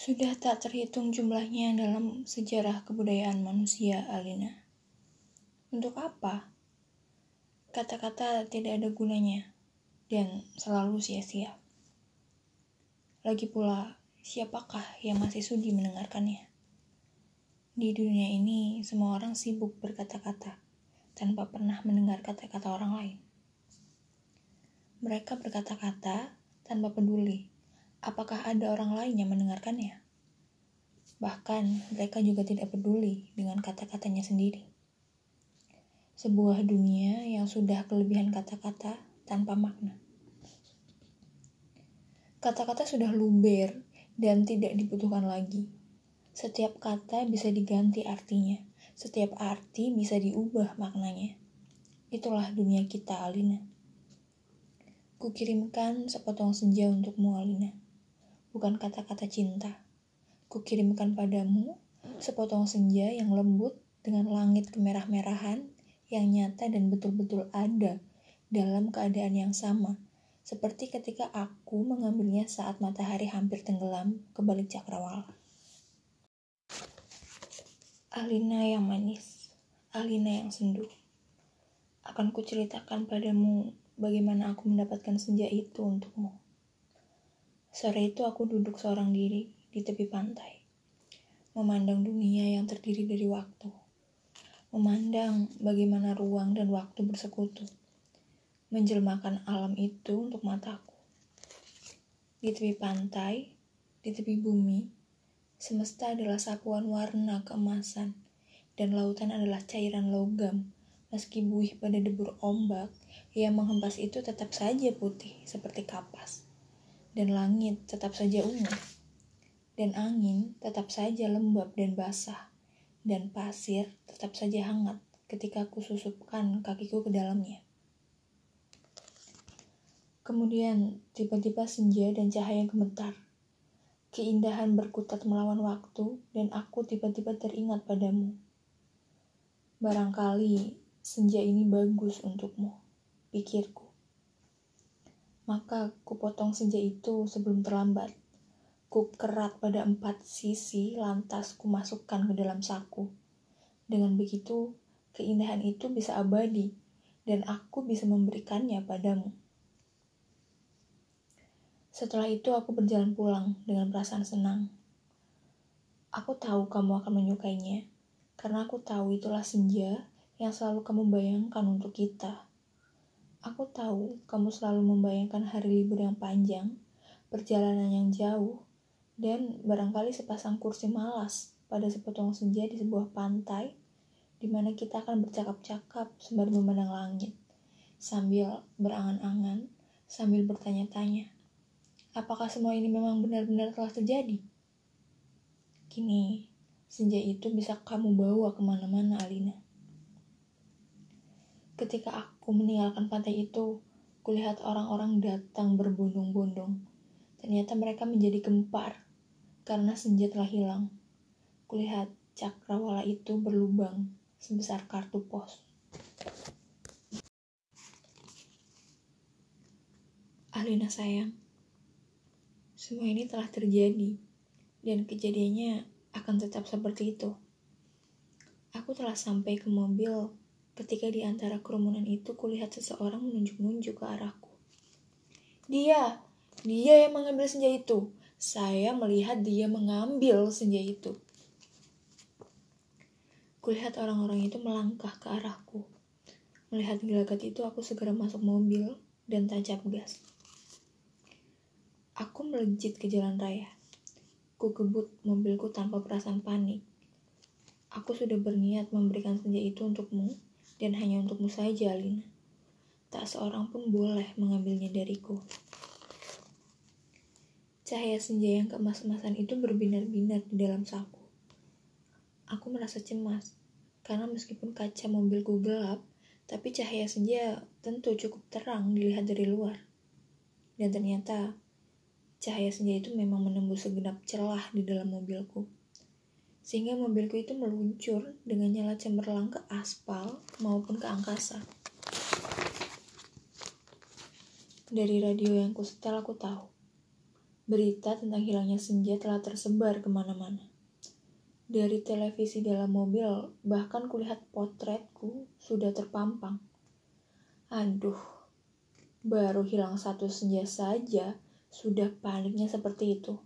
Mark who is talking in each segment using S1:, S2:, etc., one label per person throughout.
S1: Sudah tak terhitung jumlahnya dalam sejarah kebudayaan manusia, Alina. Untuk apa? Kata-kata tidak ada gunanya dan selalu sia-sia. Lagi pula, siapakah yang masih sudi mendengarkannya? Di dunia ini, semua orang sibuk berkata-kata tanpa pernah mendengar kata-kata orang lain. Mereka berkata-kata tanpa peduli apakah ada orang lain yang mendengarkannya. Bahkan mereka juga tidak peduli dengan kata-katanya sendiri. Sebuah dunia yang sudah kelebihan kata-kata tanpa makna. Kata-kata sudah luber dan tidak dibutuhkan lagi. Setiap kata bisa diganti artinya. Setiap arti bisa diubah maknanya. Itulah dunia kita, Alina. Kukirimkan sepotong senja untukmu, Alina. Bukan kata-kata cinta. Kukirimkan padamu sepotong senja yang lembut dengan langit kemerah-merahan yang nyata dan betul-betul ada dalam keadaan yang sama seperti ketika aku mengambilnya saat matahari hampir tenggelam ke balik cakrawala. Alina yang manis, Alina yang sendu. Akan kuceritakan padamu bagaimana aku mendapatkan senja itu untukmu. Sore itu aku duduk seorang diri di tepi pantai, memandang dunia yang terdiri dari waktu, memandang bagaimana ruang dan waktu bersekutu menjelmakan alam itu untuk mataku. Di tepi pantai, di tepi bumi, semesta adalah sapuan warna keemasan, dan lautan adalah cairan logam. Meski buih pada debur ombak, yang menghempas itu tetap saja putih seperti kapas. Dan langit tetap saja ungu. Dan angin tetap saja lembab dan basah. Dan pasir tetap saja hangat ketika aku susupkan kakiku ke dalamnya. Kemudian tiba-tiba senja dan cahaya gemetar. Keindahan berkutat melawan waktu dan aku tiba-tiba teringat padamu. Barangkali senja ini bagus untukmu, pikirku. Maka kupotong senja itu sebelum terlambat. Ku kerat pada empat sisi lantas ku masukkan ke dalam saku. Dengan begitu, keindahan itu bisa abadi dan aku bisa memberikannya padamu. Setelah itu aku berjalan pulang dengan perasaan senang. Aku tahu kamu akan menyukainya, karena aku tahu itulah senja yang selalu kamu bayangkan untuk kita. Aku tahu kamu selalu membayangkan hari libur yang panjang, perjalanan yang jauh, dan barangkali sepasang kursi malas pada sepotong senja di sebuah pantai di mana kita akan bercakap-cakap sembari memandang langit, sambil berangan-angan, sambil bertanya-tanya apakah semua ini memang benar-benar telah terjadi? Kini, senja itu bisa kamu bawa ke mana-mana, Alina. Ketika aku meninggalkan pantai itu, kulihat orang-orang datang berbondong-bondong. Ternyata mereka menjadi gempar karena senja telah hilang. Kulihat cakrawala itu berlubang sebesar kartu pos. Alina sayang, semua ini telah terjadi, dan kejadiannya akan tetap seperti itu. Aku telah sampai ke mobil ketika di antara kerumunan itu kulihat seseorang menunjuk-nunjuk ke arahku. Dia, dia yang mengambil senja itu. Saya melihat dia mengambil senja itu. Kulihat orang-orang itu melangkah ke arahku. Melihat gelagat itu, aku segera masuk mobil dan tancap gas. Aku melejit ke jalan raya. Ku kebut mobilku tanpa perasaan panik. Aku sudah berniat memberikan senja itu untukmu dan hanya untukmu saja, Alina. Tak seorang pun boleh mengambilnya dariku. Cahaya senja yang keemas-emasan itu berbinar-binar di dalam saku. Aku merasa cemas, karena meskipun kaca mobilku gelap, tapi cahaya senja tentu cukup terang dilihat dari luar. Dan ternyata Cahaya senja itu memang menembus segenap celah di dalam mobilku. Sehingga mobilku itu meluncur dengan nyala cemerlang ke aspal maupun ke angkasa. Dari radio yang kusetel aku tahu Berita tentang hilangnya senja telah tersebar ke mana-mana. Dari televisi dalam mobil, bahkan kulihat potretku sudah terpampang. Aduh, baru hilang satu senja saja, sudah paniknya seperti itu.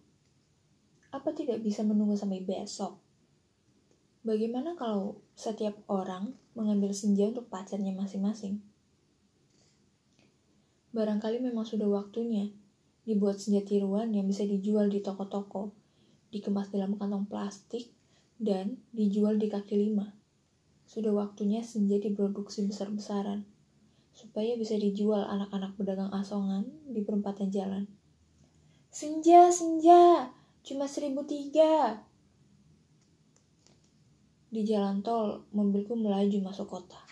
S1: Apa tidak bisa menunggu sampai besok? Bagaimana kalau setiap orang mengambil senja untuk pacarnya masing-masing? Barangkali memang sudah waktunya dibuat senja tiruan yang bisa dijual di toko-toko, dikemas dalam kantong plastik, dan dijual di kaki lima. Sudah waktunya senja diproduksi besar-besaran, supaya bisa dijual anak-anak pedagang asongan di perempatan jalan. Senja, senja, cuma seribu tiga. Di jalan tol, mobilku melaju masuk kota.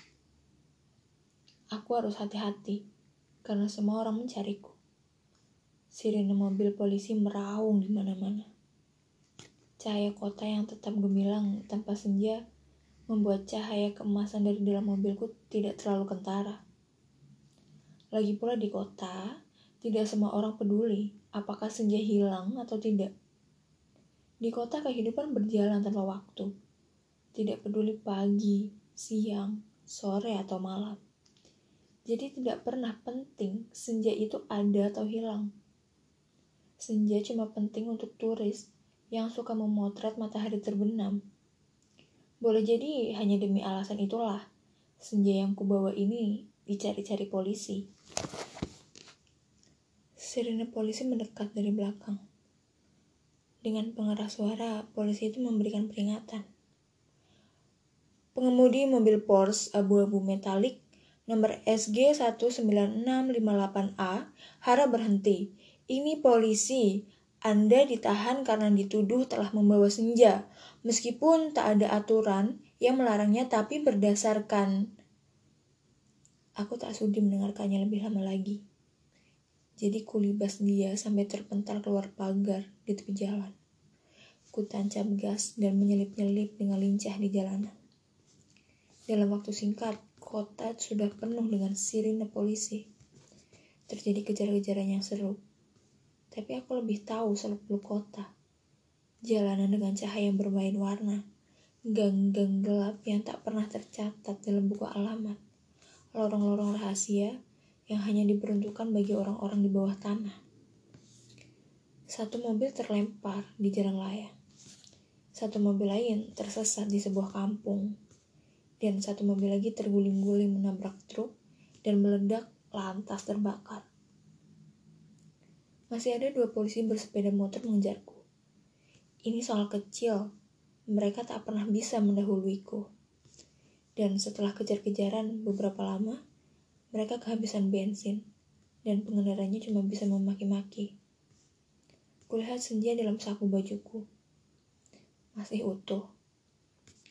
S1: Aku harus hati-hati, karena semua orang mencariku. Sirene mobil polisi meraung di mana-mana. Cahaya kota yang tetap gemilang tanpa senja membuat cahaya keemasan dari dalam mobilku tidak terlalu kentara. Lagi pula di kota, tidak semua orang peduli apakah senja hilang atau tidak. Di kota kehidupan berjalan tanpa waktu tidak peduli pagi, siang, sore, atau malam. Jadi tidak pernah penting senja itu ada atau hilang. Senja cuma penting untuk turis yang suka memotret matahari terbenam. Boleh jadi hanya demi alasan itulah senja yang kubawa ini dicari-cari polisi. Sirene polisi mendekat dari belakang. Dengan pengeras suara, polisi itu memberikan peringatan. Pengemudi mobil Porsche abu-abu metalik nomor SG 19658A harap berhenti. Ini polisi. Anda ditahan karena dituduh telah membawa senja, meskipun tak ada aturan yang melarangnya tapi berdasarkan Aku tak sudi mendengarkannya lebih lama lagi. Jadi kulibas dia sampai terpental keluar pagar di tepi jalan. Ku tancap gas dan menyelip-nyelip dengan lincah di jalanan. Dalam waktu singkat, kota sudah penuh dengan sirine polisi. Terjadi kejar-kejaran yang seru. Tapi aku lebih tahu seluk-beluk kota. Jalanan dengan cahaya yang bermain warna. Gang-gang gelap yang tak pernah tercatat dalam buku alamat. Lorong-lorong rahasia yang hanya diperuntukkan bagi orang-orang di bawah tanah. Satu mobil terlempar di jalan layang. Satu mobil lain tersesat di sebuah kampung dan satu mobil lagi terguling-guling menabrak truk dan meledak lantas terbakar. Masih ada dua polisi bersepeda motor mengejarku. Ini soal kecil, mereka tak pernah bisa mendahuluiku. Dan setelah kejar-kejaran beberapa lama, mereka kehabisan bensin, dan pengendaranya cuma bisa memaki-maki. Kulihat senja dalam saku bajuku. Masih utuh.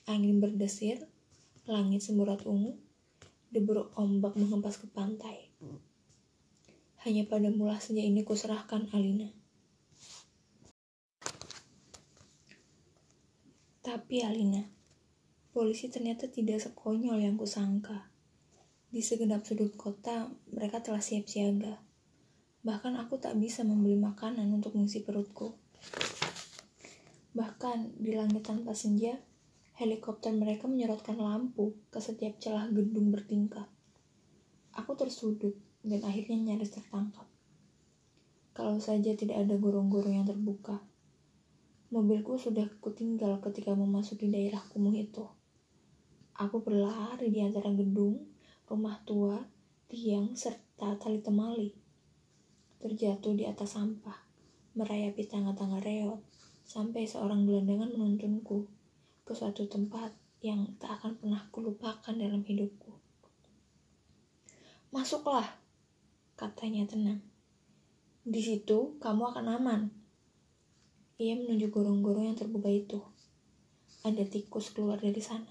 S1: Angin berdesir, Langit semburat ungu, debur ombak menghempas ke pantai. Hanya pada mula senja ini kuserahkan Alina. Tapi Alina, polisi ternyata tidak sekonyol yang kusangka. Di segenap sudut kota, mereka telah siap siaga. Bahkan aku tak bisa membeli makanan untuk mengisi perutku. Bahkan di langit tanpa senja, Helikopter mereka menyorotkan lampu ke setiap celah gedung bertingkat. Aku tersudut dan akhirnya nyaris tertangkap. Kalau saja tidak ada gorong-gorong yang terbuka. Mobilku sudah kutinggal ketika memasuki daerah kumuh itu. Aku berlari di antara gedung, rumah tua, tiang, serta tali temali. Terjatuh di atas sampah, merayapi tangga-tangga reot, sampai seorang gelandangan menuntunku ke suatu tempat yang tak akan pernah kulupakan dalam hidupku. Masuklah, katanya tenang. Di situ kamu akan aman. Ia menunjuk gorong-gorong yang terbuka itu. Ada tikus keluar dari sana.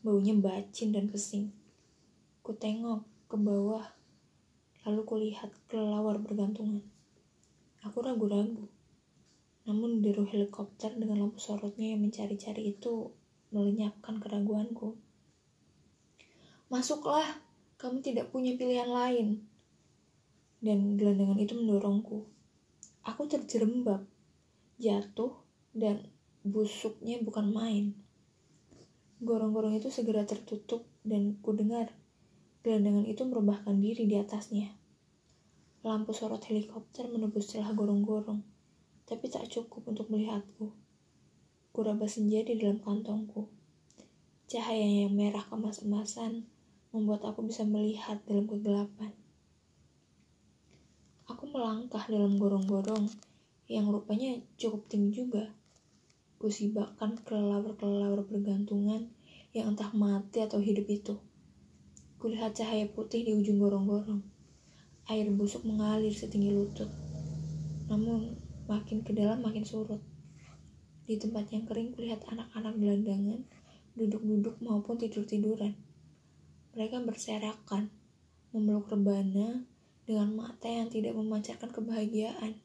S1: Baunya bacin dan pesing. Ku tengok ke bawah, lalu kulihat kelelawar bergantungan. Aku ragu-ragu namun deru helikopter dengan lampu sorotnya yang mencari-cari itu melenyapkan keraguanku. Masuklah, kamu tidak punya pilihan lain. Dan gelandangan itu mendorongku. Aku terjerembab, jatuh, dan busuknya bukan main. Gorong-gorong itu segera tertutup dan ku dengar gelandangan itu merubahkan diri di atasnya. Lampu sorot helikopter menebus celah gorong-gorong, tapi tak cukup untuk melihatku. Kuraba senja di dalam kantongku. Cahaya yang merah kemas-emasan membuat aku bisa melihat dalam kegelapan. Aku melangkah dalam gorong-gorong yang rupanya cukup tinggi juga kusibakkan kelelawar-kelelawar bergantungan yang entah mati atau hidup itu. Kulihat cahaya putih di ujung gorong-gorong. Air busuk mengalir setinggi lutut. Namun makin ke dalam makin surut. Di tempat yang kering kulihat anak-anak gelandangan duduk-duduk maupun tidur-tiduran. Mereka berserakan, memeluk rebana dengan mata yang tidak memancarkan kebahagiaan.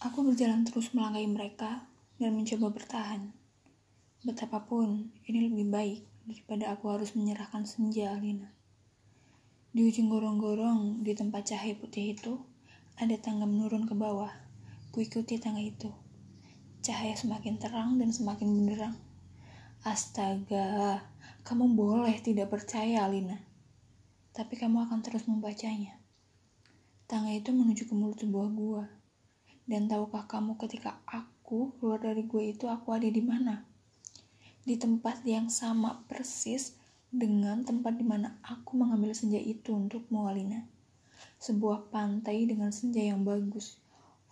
S1: Aku berjalan terus melangkahi mereka dan mencoba bertahan. Betapapun, ini lebih baik daripada aku harus menyerahkan senja Alina. Di ujung gorong-gorong, di tempat cahaya putih itu, ada tangga menurun ke bawah. Kuikuti tangga itu. Cahaya semakin terang dan semakin benderang. Astaga, kamu boleh tidak percaya, Alina. Tapi kamu akan terus membacanya. Tangga itu menuju ke mulut sebuah gua. Dan tahukah kamu ketika aku keluar dari gue itu aku ada di mana? Di tempat yang sama persis dengan tempat di mana aku mengambil senja itu untuk Moalina. Sebuah pantai dengan senja yang bagus,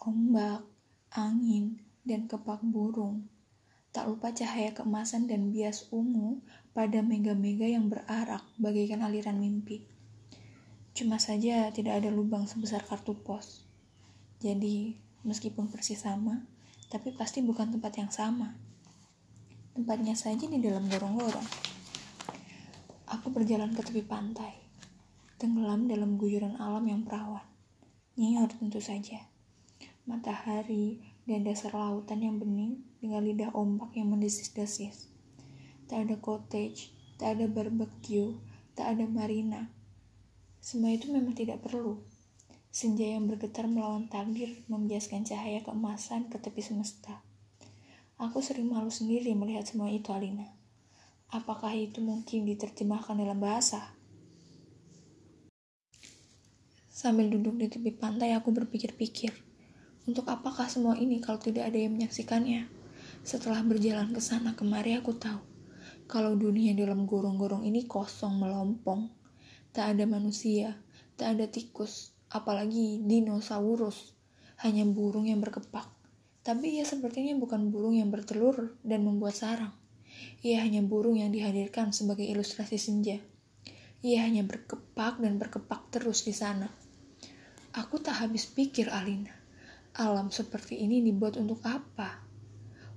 S1: ombak, angin, dan kepak burung. Tak lupa cahaya keemasan dan bias ungu pada mega-mega yang berarak bagaikan aliran mimpi. Cuma saja tidak ada lubang sebesar kartu pos. Jadi, meskipun persis sama, tapi pasti bukan tempat yang sama. Tempatnya saja di dalam gorong-gorong. Aku berjalan ke tepi pantai, tenggelam dalam guyuran alam yang perawan. Nyiur tentu saja. Matahari dan dasar lautan yang bening dengan lidah ombak yang mendesis-desis. Tak ada cottage, tak ada barbecue, tak ada marina. Semua itu memang tidak perlu Senja yang bergetar melawan takdir membiaskan cahaya keemasan ke tepi semesta. Aku sering malu sendiri melihat semua itu, Alina. Apakah itu mungkin diterjemahkan dalam bahasa? Sambil duduk di tepi pantai, aku berpikir-pikir. Untuk apakah semua ini kalau tidak ada yang menyaksikannya? Setelah berjalan ke sana kemari, aku tahu kalau dunia dalam gorong-gorong ini kosong melompong. Tak ada manusia, tak ada tikus, apalagi dinosaurus, hanya burung yang berkepak. Tapi ia sepertinya bukan burung yang bertelur dan membuat sarang. Ia hanya burung yang dihadirkan sebagai ilustrasi senja. Ia hanya berkepak dan berkepak terus di sana. Aku tak habis pikir, Alina. Alam seperti ini dibuat untuk apa?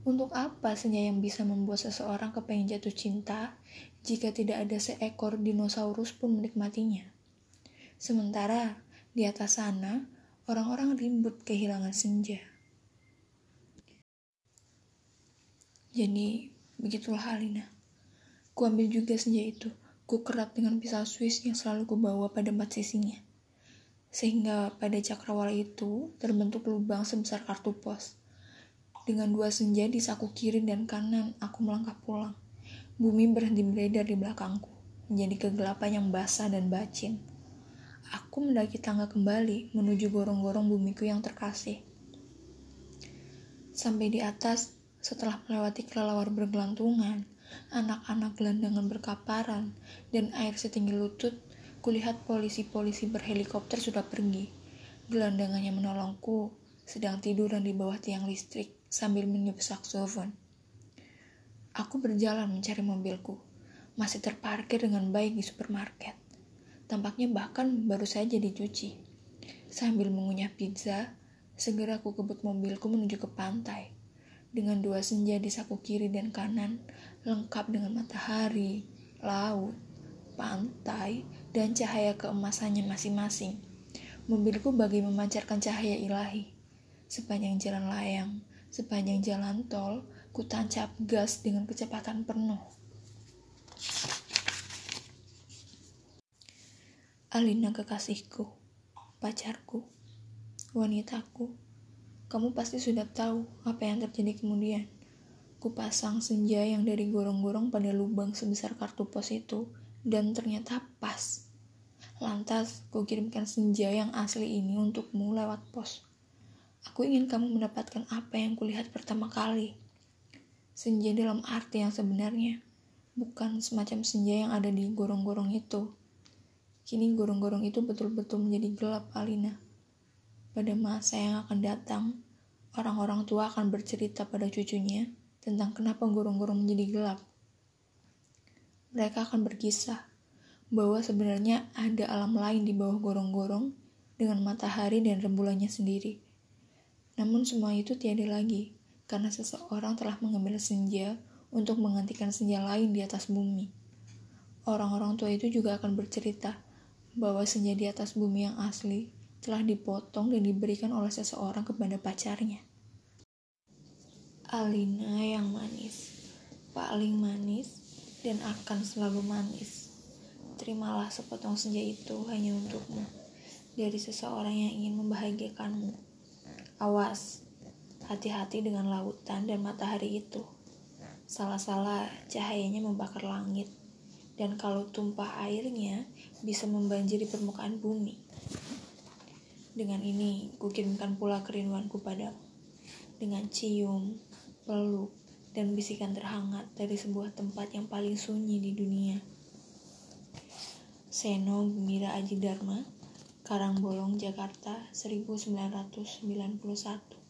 S1: Untuk apa senja yang bisa membuat seseorang kepengen jatuh cinta jika tidak ada seekor dinosaurus pun menikmatinya? Sementara di atas sana, orang-orang ribut kehilangan senja. Jadi, begitulah Alina. Ku ambil juga senja itu. Ku kerat dengan pisau Swiss yang selalu ku bawa pada empat sisinya. Sehingga pada cakrawala itu terbentuk lubang sebesar kartu pos. Dengan dua senja di saku kiri dan kanan, aku melangkah pulang. Bumi berhenti beredar di belakangku, menjadi kegelapan yang basah dan bacin. Aku mendaki tangga kembali menuju gorong-gorong bumiku yang terkasih. Sampai di atas, setelah melewati kelelawar bergelantungan, anak-anak gelandangan berkaparan, dan air setinggi lutut, kulihat polisi-polisi berhelikopter sudah pergi. Gelandangannya menolongku, sedang tiduran di bawah tiang listrik sambil meniup saksofon. Aku berjalan mencari mobilku, masih terparkir dengan baik di supermarket. Tampaknya bahkan baru saja dicuci. Sambil mengunyah pizza, segera aku kebut mobilku menuju ke pantai. Dengan dua senja di saku kiri dan kanan, lengkap dengan matahari, laut, pantai, dan cahaya keemasannya masing-masing. Mobilku bagi memancarkan cahaya ilahi. Sepanjang jalan layang, sepanjang jalan tol, ku tancap gas dengan kecepatan penuh. Alina kekasihku, pacarku. wanitaku, kamu pasti sudah tahu apa yang terjadi kemudian. Kupasang senja yang dari gorong-gorong pada lubang sebesar kartu pos itu, dan ternyata pas. Lantas, kukirimkan senja yang asli ini untukmu lewat pos. Aku ingin kamu mendapatkan apa yang kulihat pertama kali. Senja dalam arti yang sebenarnya, bukan semacam senja yang ada di gorong-gorong itu. Kini gorong-gorong itu betul-betul menjadi gelap, Alina. Pada masa yang akan datang, orang-orang tua akan bercerita pada cucunya tentang kenapa gorong-gorong menjadi gelap. Mereka akan berkisah bahwa sebenarnya ada alam lain di bawah gorong-gorong dengan matahari dan rembulannya sendiri. Namun semua itu tiada lagi, karena seseorang telah mengambil senja untuk menggantikan senja lain di atas bumi. Orang-orang tua itu juga akan bercerita bahwa senja di atas bumi yang asli telah dipotong dan diberikan oleh seseorang kepada pacarnya. Alina yang manis, paling manis, dan akan selalu manis. Terimalah sepotong senja itu hanya untukmu, dari seseorang yang ingin membahagiakanmu. Awas, hati-hati dengan lautan dan matahari itu. Salah-salah cahayanya membakar langit, dan kalau tumpah airnya bisa membanjiri permukaan bumi. Dengan ini, kukirimkan pula kerinduanku padamu. Dengan cium, peluk, dan bisikan terhangat dari sebuah tempat yang paling sunyi di dunia. Seno Gembira Aji Dharma Karangbolong, Jakarta, 1991.